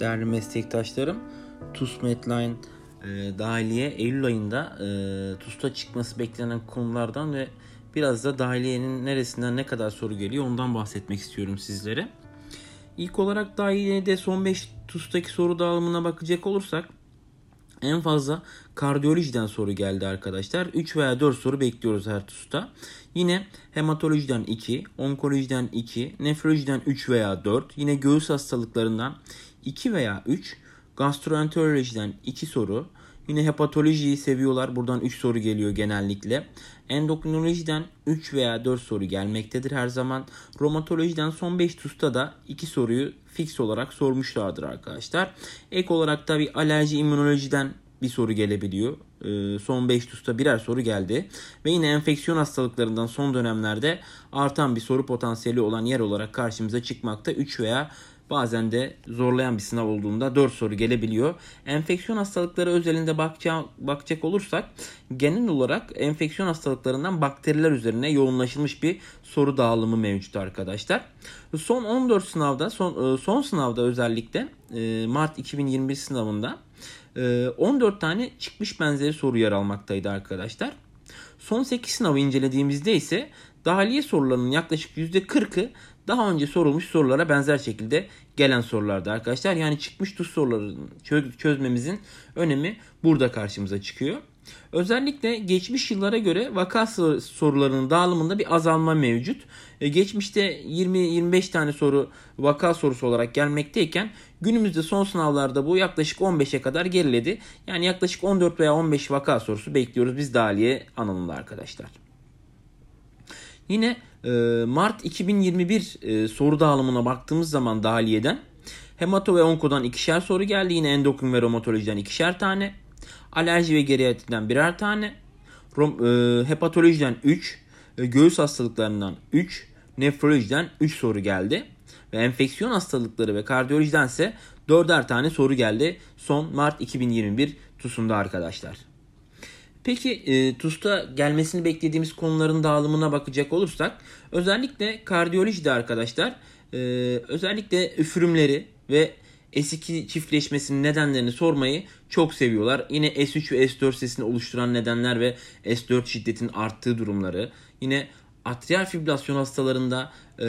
değerli meslektaşlarım. TUS Medline e, dahiliye Eylül ayında e, TUS'ta çıkması beklenen konulardan ve biraz da dahiliyenin neresinden ne kadar soru geliyor ondan bahsetmek istiyorum sizlere. İlk olarak dahiliyede son 5 TUS'taki soru dağılımına bakacak olursak en fazla kardiyolojiden soru geldi arkadaşlar. 3 veya 4 soru bekliyoruz her TUS'ta. Yine hematolojiden 2, onkolojiden 2, nefrolojiden 3 veya 4, yine göğüs hastalıklarından 2 veya 3, gastroenterolojiden 2 soru, yine hepatolojiyi seviyorlar. Buradan 3 soru geliyor genellikle. Endokrinolojiden 3 veya 4 soru gelmektedir her zaman. Romatolojiden son 5 TUS'ta da 2 soruyu fix olarak sormuşlardır arkadaşlar. Ek olarak tabi alerji immünolojiden bir soru gelebiliyor. Ee, son 5 TUS'ta birer soru geldi. Ve yine enfeksiyon hastalıklarından son dönemlerde artan bir soru potansiyeli olan yer olarak karşımıza çıkmakta. 3 veya bazen de zorlayan bir sınav olduğunda 4 soru gelebiliyor. Enfeksiyon hastalıkları özelinde bakacak, bakacak olursak genel olarak enfeksiyon hastalıklarından bakteriler üzerine yoğunlaşılmış bir soru dağılımı mevcut arkadaşlar. Son 14 sınavda son, e, son sınavda özellikle e, Mart 2021 sınavında 14 e, tane çıkmış benzeri soru yer almaktaydı arkadaşlar. Son 8 sınavı incelediğimizde ise dahiliye sorularının yaklaşık %40'ı daha önce sorulmuş sorulara benzer şekilde gelen sorulardı arkadaşlar. Yani çıkmış tuz sorularını çözmemizin önemi burada karşımıza çıkıyor. Özellikle geçmiş yıllara göre vaka sorularının dağılımında bir azalma mevcut. E, geçmişte 20-25 tane soru vaka sorusu olarak gelmekteyken günümüzde son sınavlarda bu yaklaşık 15'e kadar geriledi. Yani yaklaşık 14 veya 15 vaka sorusu bekliyoruz biz dahiliye alanında arkadaşlar. Yine e, Mart 2021 e, soru dağılımına baktığımız zaman dahiliyeden hemato ve onkodan ikişer soru geldi. Yine endokrin ve romatolojiden ikişer tane. Alerji ve geriatriden birer tane. Rom, e, hepatolojiden 3. E, göğüs hastalıklarından 3. Nefrolojiden 3 soru geldi. Ve enfeksiyon hastalıkları ve kardiyolojiden ise 4'er tane soru geldi. Son Mart 2021 TUS'unda arkadaşlar. Peki e, TUS'ta gelmesini beklediğimiz konuların dağılımına bakacak olursak özellikle kardiyolojide arkadaşlar e, özellikle üfürümleri ve S2 çiftleşmesinin nedenlerini sormayı çok seviyorlar. Yine S3 ve S4 sesini oluşturan nedenler ve S4 şiddetin arttığı durumları. Yine atrial fibrilasyon hastalarında e,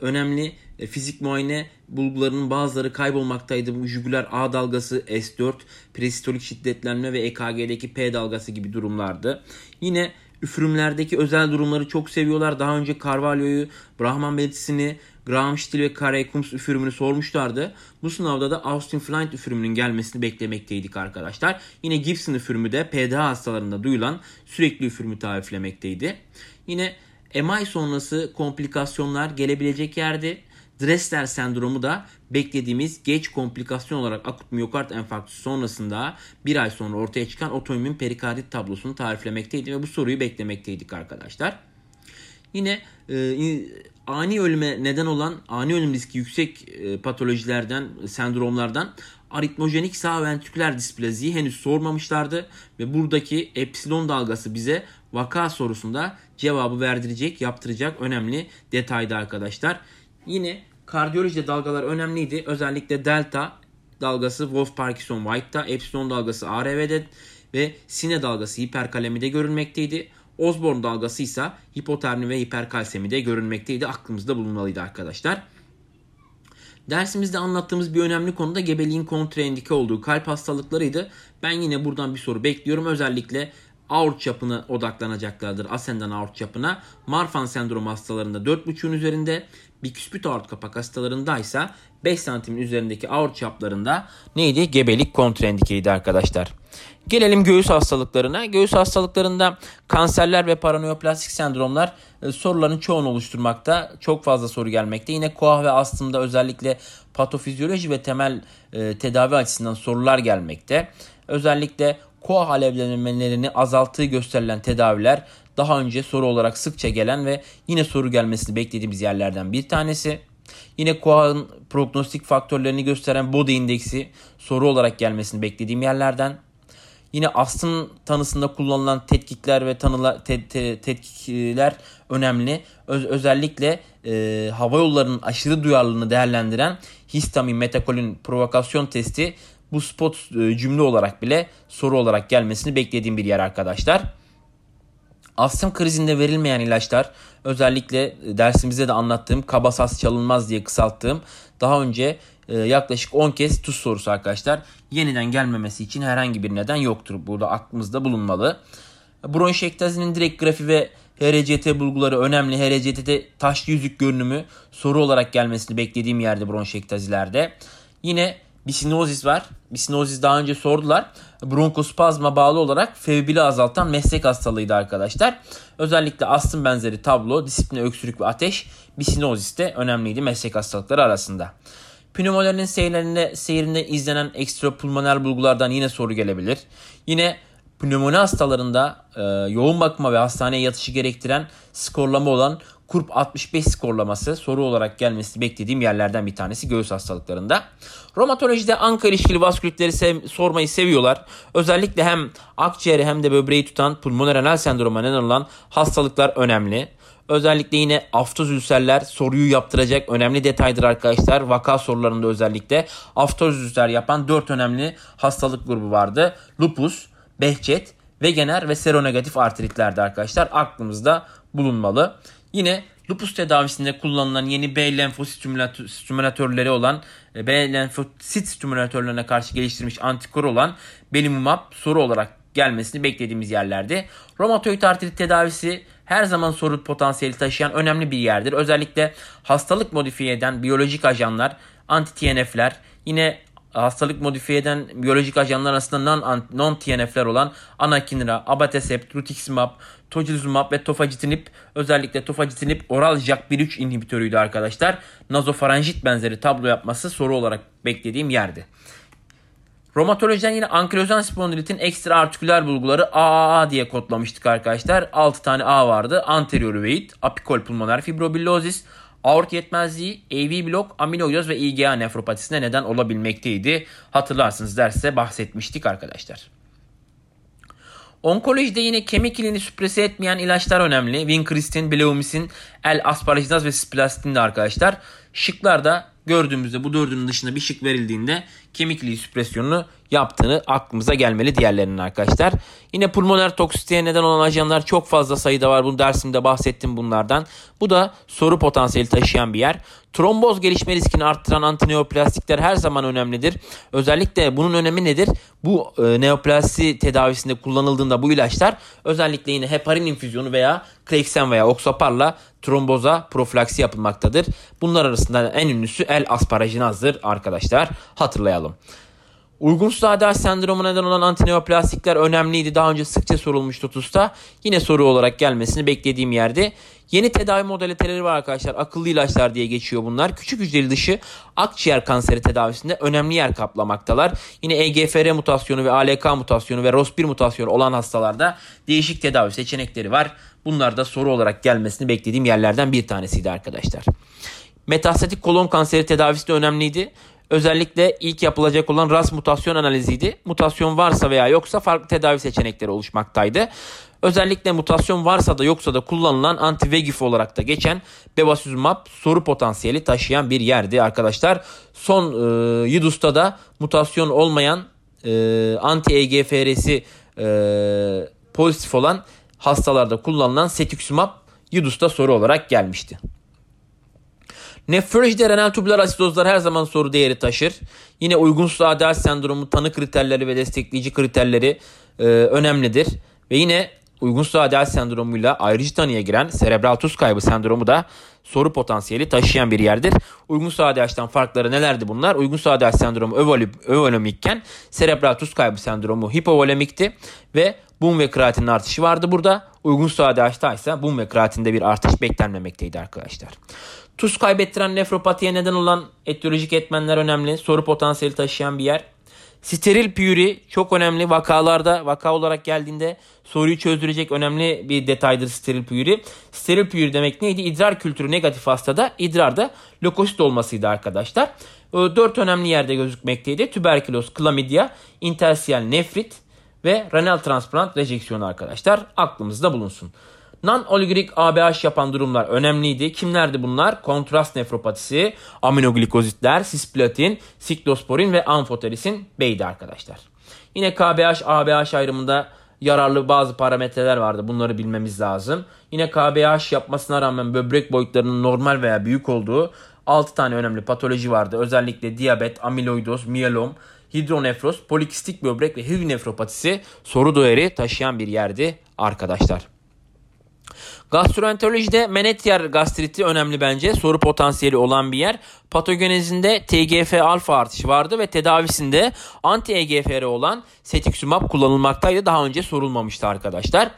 önemli e, fizik muayene bulgularının bazıları kaybolmaktaydı. Bu jugüler A dalgası, S4, presistolik şiddetlenme ve EKG'deki P dalgası gibi durumlardı. Yine üfürümlerdeki özel durumları çok seviyorlar. Daha önce Carvalho'yu, Brahman belirtisini, Graham Still ve Carey Coombs üfürümünü sormuşlardı. Bu sınavda da Austin Flint üfürümünün gelmesini beklemekteydik arkadaşlar. Yine Gibson üfürümü de PDA hastalarında duyulan sürekli üfürümü tariflemekteydi. Yine MI sonrası komplikasyonlar gelebilecek yerde Dressler sendromu da beklediğimiz geç komplikasyon olarak akut miyokard enfarktüsü sonrasında bir ay sonra ortaya çıkan otoimmün perikardit tablosunu tariflemekteydi ve bu soruyu beklemekteydik arkadaşlar. Yine e, ani ölüme neden olan ani ölüm riski yüksek e, patolojilerden, sendromlardan aritmojenik sağ ventriküler displaziyi henüz sormamışlardı ve buradaki epsilon dalgası bize vaka sorusunda cevabı verdirecek, yaptıracak önemli detaydı arkadaşlar. Yine kardiyolojide dalgalar önemliydi. Özellikle delta dalgası Wolf Parkinson White'da, epsilon dalgası ARV'de ve sine dalgası hiperkalemide görülmekteydi. Osborne dalgası ise hipotermi ve hiperkalsemide görülmekteydi. Aklımızda bulunmalıydı arkadaşlar. Dersimizde anlattığımız bir önemli konu da gebeliğin kontraindike olduğu kalp hastalıklarıydı. Ben yine buradan bir soru bekliyorum. Özellikle aort çapına odaklanacaklardır. Ascendant aort çapına. Marfan sendromu hastalarında 4.5'ün üzerinde. Biküspit aort kapak hastalarında ise 5 santimin üzerindeki aort çaplarında neydi? Gebelik kontraindikeydi arkadaşlar. Gelelim göğüs hastalıklarına. Göğüs hastalıklarında kanserler ve paranoyoplastik sendromlar e, soruların çoğunu oluşturmakta. Çok fazla soru gelmekte. Yine koah ve astımda özellikle patofizyoloji ve temel e, tedavi açısından sorular gelmekte. Özellikle koa alevlenmelerini azalttığı gösterilen tedaviler daha önce soru olarak sıkça gelen ve yine soru gelmesini beklediğimiz yerlerden bir tanesi. Yine koa'nın prognostik faktörlerini gösteren body indeksi soru olarak gelmesini beklediğim yerlerden. Yine astım tanısında kullanılan tetkikler ve tanıla, te, te, tetkikler önemli. Öz, özellikle e, hava yollarının aşırı duyarlılığını değerlendiren histamin metakolin provokasyon testi bu spot e, cümle olarak bile soru olarak gelmesini beklediğim bir yer arkadaşlar. Astım krizinde verilmeyen ilaçlar özellikle dersimizde de anlattığım kabasas çalınmaz diye kısalttığım daha önce e, yaklaşık 10 kez tuz sorusu arkadaşlar. Yeniden gelmemesi için herhangi bir neden yoktur. Burada aklımızda bulunmalı. Bronşektazinin direkt grafi ve HRCT bulguları önemli. HRCT'de taşlı yüzük görünümü soru olarak gelmesini beklediğim yerde bronşektazilerde. Yine bisinozis var. Bisinozis daha önce sordular. Bronkospazma bağlı olarak fevbili azaltan meslek hastalığıydı arkadaşlar. Özellikle astım benzeri tablo, disipline öksürük ve ateş bisinozis de önemliydi meslek hastalıkları arasında. Pneumolarinin seyirlerinde, seyrinde izlenen ekstrapulmoner bulgulardan yine soru gelebilir. Yine pnömoni hastalarında e, yoğun bakma ve hastaneye yatışı gerektiren skorlama olan KURP 65 skorlaması soru olarak gelmesi beklediğim yerlerden bir tanesi göğüs hastalıklarında. Romatolojide anka ilişkili vaskülitleri sev, sormayı seviyorlar. Özellikle hem akciğeri hem de böbreği tutan pulmoner renal sendroma neden olan hastalıklar önemli. Özellikle yine aftoz ülserler soruyu yaptıracak önemli detaydır arkadaşlar. Vaka sorularında özellikle aftoz ülser yapan 4 önemli hastalık grubu vardı. Lupus, Behçet, Wegener ve seronegatif artritlerdi arkadaşlar. Aklımızda bulunmalı. Yine lupus tedavisinde kullanılan yeni B lenfosit stimülatörleri olan e, B lenfosit stimülatörlerine karşı geliştirilmiş antikor olan belimumab soru olarak gelmesini beklediğimiz yerlerde. Romatoid artrit tedavisi her zaman soru potansiyeli taşıyan önemli bir yerdir. Özellikle hastalık modifiye eden biyolojik ajanlar, anti-TNF'ler, yine hastalık modifiye eden biyolojik ajanlar arasında non-TNF'ler olan anakinra, abatacept, rituximab, tocilizumab ve tofacitinib özellikle tofacitinib oral JAK1-3 inhibitörüydü arkadaşlar. Nazofaranjit benzeri tablo yapması soru olarak beklediğim yerdi. Romatolojiden yine ankilozan spondilitin ekstra artiküler bulguları AAA diye kodlamıştık arkadaşlar. 6 tane A vardı. Anterior vein, apikol pulmoner fibrobillozis, aort yetmezliği, AV blok, amiloidoz ve IgA nefropatisine neden olabilmekteydi. Hatırlarsınız derste bahsetmiştik arkadaşlar. Onkolojide yine kemik ilini süprese etmeyen ilaçlar önemli. Vincristin, Bleumisin, L-asparaginaz ve splastin de arkadaşlar. Şıklarda gördüğümüzde bu dördünün dışında bir şık verildiğinde kemik iliği süpresyonunu yaptığını aklımıza gelmeli diğerlerinin arkadaşlar. Yine pulmoner toksiteye neden olan ajanlar çok fazla sayıda var. Bu dersimde bahsettim bunlardan. Bu da soru potansiyeli taşıyan bir yer. Tromboz gelişme riskini arttıran antineoplastikler her zaman önemlidir. Özellikle bunun önemi nedir? Bu e, neoplasi tedavisinde kullanıldığında bu ilaçlar özellikle yine heparin infüzyonu veya Clexen veya Oxapar'la tromboza profilaksi yapılmaktadır. Bunlar arasında en ünlüsü el asparaginazdır arkadaşlar. Hatırlayalım. Uygunsuz ADH sendromu neden olan antineoplastikler önemliydi. Daha önce sıkça sorulmuştu TUS'ta. Yine soru olarak gelmesini beklediğim yerde. Yeni tedavi modaliteleri var arkadaşlar. Akıllı ilaçlar diye geçiyor bunlar. Küçük hücreli dışı akciğer kanseri tedavisinde önemli yer kaplamaktalar. Yine EGFR mutasyonu ve ALK mutasyonu ve ROS1 mutasyonu olan hastalarda değişik tedavi seçenekleri var. Bunlar da soru olarak gelmesini beklediğim yerlerden bir tanesiydi arkadaşlar. Metastatik kolon kanseri tedavisi de önemliydi. Özellikle ilk yapılacak olan RAS mutasyon analiziydi. Mutasyon varsa veya yoksa farklı tedavi seçenekleri oluşmaktaydı. Özellikle mutasyon varsa da yoksa da kullanılan anti-VEGF olarak da geçen bevacizumab soru potansiyeli taşıyan bir yerdi arkadaşlar. Son e, YIDUS'ta da mutasyon olmayan e, anti-EGFR'si e, pozitif olan hastalarda kullanılan setuximab YIDUS'ta soru olarak gelmişti. Nefrolojide renal tubular asidozlar her zaman soru değeri taşır. Yine uygunsuz ADH sendromu tanı kriterleri ve destekleyici kriterleri e, önemlidir. Ve yine uygunsuz ADH sendromuyla ayrıcı tanıya giren serebral tuz kaybı sendromu da soru potansiyeli taşıyan bir yerdir. Uygunsuz ADH'dan farkları nelerdi bunlar? Uygunsuz ADH sendromu övolemikken serebral tuz kaybı sendromu hipovolemikti ve bum ve kreatinin artışı vardı burada. Uygunsuz ADH'da ise bum ve kreatinde bir artış beklenmemekteydi arkadaşlar. Tuz kaybettiren nefropatiye neden olan etiyolojik etmenler önemli. Soru potansiyeli taşıyan bir yer. Steril püri çok önemli vakalarda vaka olarak geldiğinde soruyu çözdürecek önemli bir detaydır steril püri. Steril püri demek neydi? İdrar kültürü negatif hastada idrarda lökosit olmasıydı arkadaşlar. Dört önemli yerde gözükmekteydi. Tüberküloz, klamidya, intersiyel nefrit ve renal transplant rejeksiyonu arkadaşlar aklımızda bulunsun. Non-oligorik ABH yapan durumlar önemliydi. Kimlerdi bunlar? Kontrast nefropatisi, aminoglikozitler, cisplatin, siklosporin ve amfoterisin B'ydi arkadaşlar. Yine KBH, ABH ayrımında yararlı bazı parametreler vardı. Bunları bilmemiz lazım. Yine KBH yapmasına rağmen böbrek boyutlarının normal veya büyük olduğu 6 tane önemli patoloji vardı. Özellikle diyabet, amiloidoz, miyelom, hidronefroz, polikistik böbrek ve HIV nefropatisi soru değeri taşıyan bir yerdi arkadaşlar. Gastroenterolojide menetrier gastriti önemli bence. Soru potansiyeli olan bir yer. Patogenezinde TGF alfa artışı vardı ve tedavisinde anti-EGFR olan setiksimab kullanılmaktaydı. Daha önce sorulmamıştı arkadaşlar.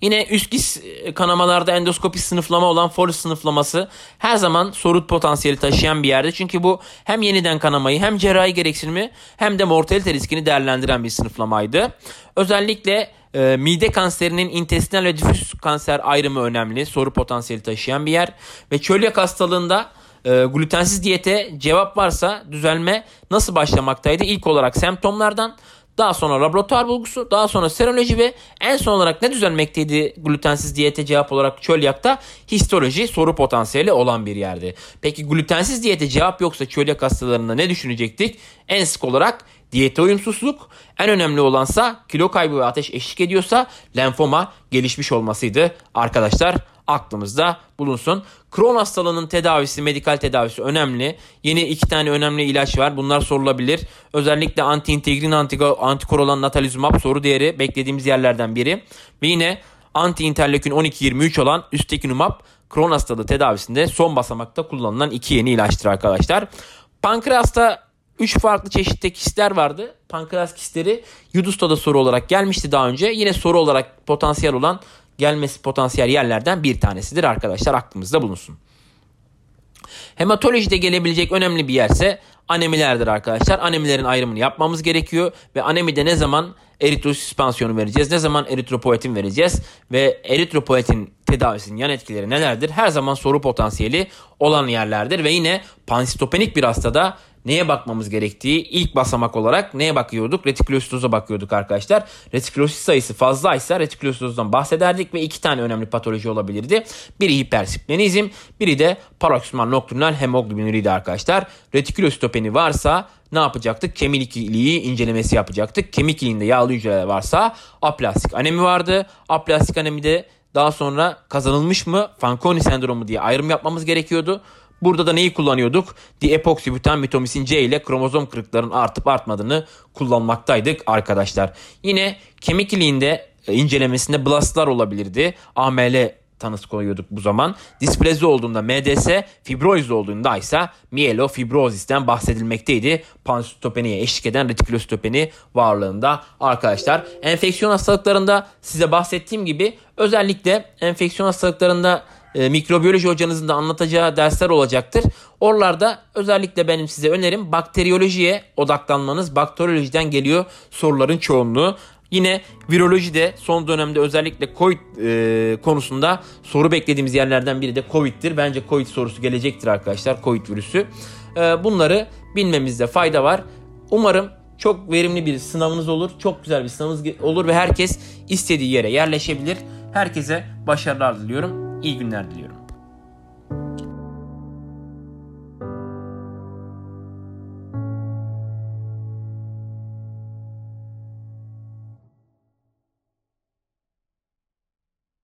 Yine üst giz kanamalarda endoskopi sınıflama olan Forest sınıflaması her zaman soru potansiyeli taşıyan bir yerde. Çünkü bu hem yeniden kanamayı hem cerrahi gereksinimi hem de mortalite riskini değerlendiren bir sınıflamaydı. Özellikle e, mide kanserinin intestinal ve difüz kanser ayrımı önemli. Soru potansiyeli taşıyan bir yer. Ve çölyak hastalığında e, glutensiz diyete cevap varsa düzelme nasıl başlamaktaydı? İlk olarak semptomlardan, daha sonra laboratuvar bulgusu, daha sonra seroloji ve en son olarak ne düzelmekteydi glutensiz diyete cevap olarak çölyakta? Histoloji soru potansiyeli olan bir yerdi. Peki glutensiz diyete cevap yoksa çölyak hastalarında ne düşünecektik? En sık olarak diyete uyumsuzluk, en önemli olansa kilo kaybı ve ateş eşlik ediyorsa lenfoma gelişmiş olmasıydı. Arkadaşlar aklımızda bulunsun. Kron hastalığının tedavisi, medikal tedavisi önemli. Yeni iki tane önemli ilaç var. Bunlar sorulabilir. Özellikle anti-integrin, antikor natalizumab soru değeri beklediğimiz yerlerden biri. Ve yine anti-interleukin 12-23 olan üstekinumab Kron hastalığı tedavisinde son basamakta kullanılan iki yeni ilaçtır arkadaşlar. Pankreasta 3 farklı çeşitte kistler vardı. Pankreas kistleri Yudus'ta da soru olarak gelmişti daha önce. Yine soru olarak potansiyel olan gelmesi potansiyel yerlerden bir tanesidir arkadaşlar aklımızda bulunsun. Hematolojide gelebilecek önemli bir yerse anemilerdir arkadaşlar. Anemilerin ayrımını yapmamız gerekiyor ve anemide ne zaman eritrosüspansiyonu vereceğiz, ne zaman eritropoetin vereceğiz ve eritropoetin tedavisinin yan etkileri nelerdir? Her zaman soru potansiyeli olan yerlerdir ve yine pansitopenik bir hastada neye bakmamız gerektiği ilk basamak olarak neye bakıyorduk? Retikülositoza bakıyorduk arkadaşlar. Retikülosit sayısı fazlaysa retikülositozdan bahsederdik ve iki tane önemli patoloji olabilirdi. Biri hipersplenizm, biri de paroksimal nokturnal hemoglobinüriydi arkadaşlar. Retikülositopeni varsa ne yapacaktık? Kemik iliği incelemesi yapacaktık. Kemik iliğinde yağlı hücreler varsa aplastik anemi vardı. Aplastik anemide daha sonra kazanılmış mı Fanconi sendromu diye ayrım yapmamız gerekiyordu. Burada da neyi kullanıyorduk? Diepoksibutan mitomisin C ile kromozom kırıkların artıp artmadığını kullanmaktaydık arkadaşlar. Yine kemik iliğinde e, incelemesinde blastlar olabilirdi. AML tanısı koyuyorduk bu zaman. Displezi olduğunda MDS, fibroz olduğunda ise mielofibrozisten bahsedilmekteydi. Pansitopeniye eşlik eden retikülositopeni varlığında arkadaşlar. Enfeksiyon hastalıklarında size bahsettiğim gibi özellikle enfeksiyon hastalıklarında e, mikrobiyoloji hocanızın da anlatacağı dersler olacaktır. Oralarda özellikle benim size önerim bakteriyolojiye odaklanmanız. Bakteriyolojiden geliyor soruların çoğunluğu. Yine virolojide son dönemde özellikle COVID e, konusunda soru beklediğimiz yerlerden biri de COVID'tir. Bence COVID sorusu gelecektir arkadaşlar. COVID virüsü. E, bunları bilmemizde fayda var. Umarım çok verimli bir sınavınız olur. Çok güzel bir sınavınız olur ve herkes istediği yere yerleşebilir. Herkese başarılar diliyorum. İyi günler diliyorum.